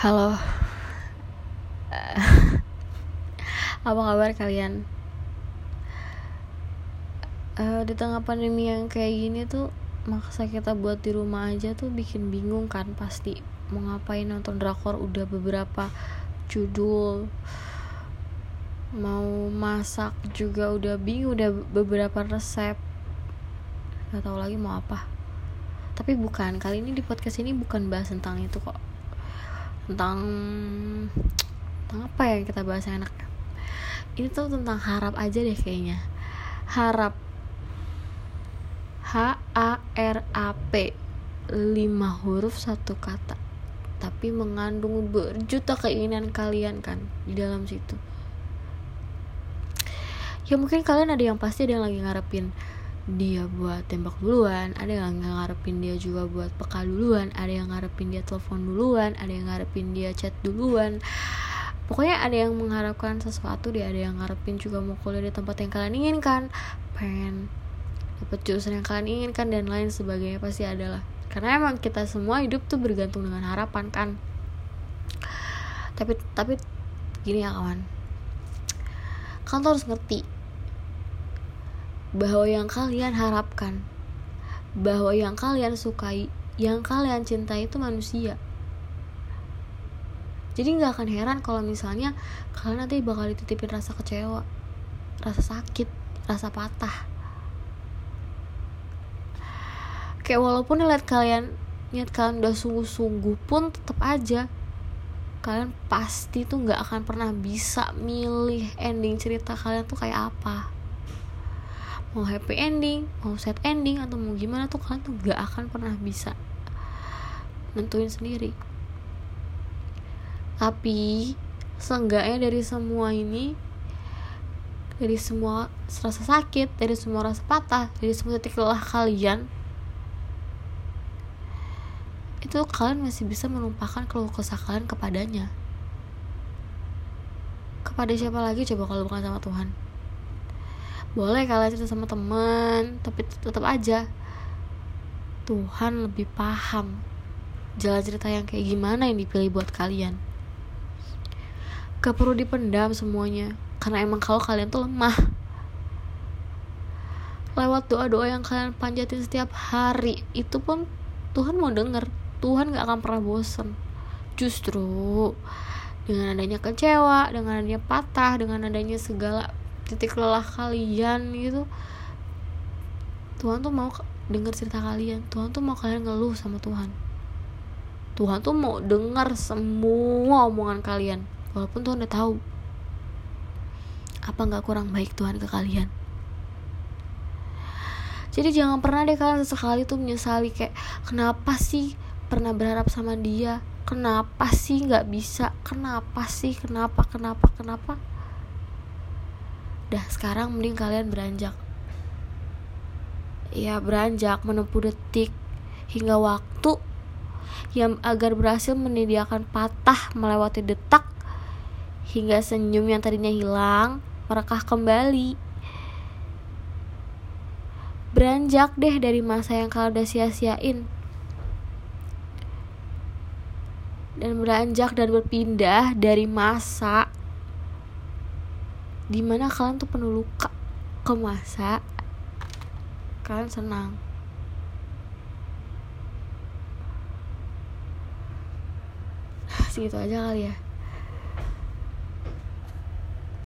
Halo. Apa kabar kalian? Uh, di tengah pandemi yang kayak gini tuh Maksa kita buat di rumah aja tuh bikin bingung kan pasti. Mau ngapain nonton drakor? Udah beberapa judul. Mau masak juga udah bingung Udah beberapa resep. Gak tau lagi mau apa. Tapi bukan, kali ini di podcast ini bukan bahas tentang itu kok tentang tentang apa ya kita bahas yang enak. Ini tuh tentang harap aja deh kayaknya. Harap. H A R A P. Lima huruf satu kata. Tapi mengandung berjuta keinginan kalian kan di dalam situ. Ya mungkin kalian ada yang pasti ada yang lagi ngarepin dia buat tembak duluan ada yang ngarepin dia juga buat peka duluan ada yang ngarepin dia telepon duluan ada yang ngarepin dia chat duluan. Pokoknya ada yang mengharapkan sesuatu dia ada yang ngarepin juga mau kuliah di tempat yang kalian inginkan. Pengen dapat jurusan yang kalian inginkan dan lain sebagainya pasti adalah karena emang kita semua hidup tuh bergantung dengan harapan kan? Tapi tapi gini ya kawan. Kalian tuh harus ngerti bahwa yang kalian harapkan, bahwa yang kalian sukai, yang kalian cintai itu manusia. Jadi nggak akan heran kalau misalnya kalian nanti bakal dititipin rasa kecewa, rasa sakit, rasa patah. Kayak walaupun lihat kalian niat kalian udah sungguh-sungguh pun tetap aja kalian pasti tuh nggak akan pernah bisa milih ending cerita kalian tuh kayak apa mau happy ending mau sad ending atau mau gimana tuh kalian tuh gak akan pernah bisa nentuin sendiri. Tapi seenggaknya dari semua ini dari semua rasa sakit dari semua rasa patah dari semua titik lelah kalian itu kalian masih bisa menumpahkan keluh kesah kalian kepadanya. Kepada siapa lagi coba kalau bukan sama Tuhan boleh kalian cerita sama teman tapi tetap aja. Tuhan lebih paham jalan cerita yang kayak gimana yang dipilih buat kalian. Gak perlu dipendam semuanya karena emang kalau kalian tuh lemah. Lewat doa-doa yang kalian panjatin setiap hari itu pun Tuhan mau denger. Tuhan gak akan pernah bosen. Justru dengan adanya kecewa dengan adanya patah dengan adanya segala titik lelah kalian gitu. Tuhan tuh mau dengar cerita kalian. Tuhan tuh mau kalian ngeluh sama Tuhan. Tuhan tuh mau dengar semua omongan kalian walaupun Tuhan udah tahu apa nggak kurang baik Tuhan ke kalian. Jadi jangan pernah deh kalian sesekali tuh menyesali kayak kenapa sih pernah berharap sama dia? Kenapa sih nggak bisa? Kenapa sih? Kenapa? Kenapa? Kenapa Dah sekarang mending kalian beranjak. Ya beranjak menempuh detik Hingga waktu Yang agar berhasil menyediakan patah melewati detak Hingga senyum yang tadinya hilang Merekah kembali. Beranjak deh dari masa yang kalian udah sia-siain. Dan beranjak dan berpindah dari masa di mana kalian tuh penuh luka ke masa kalian senang. Segitu aja kali ya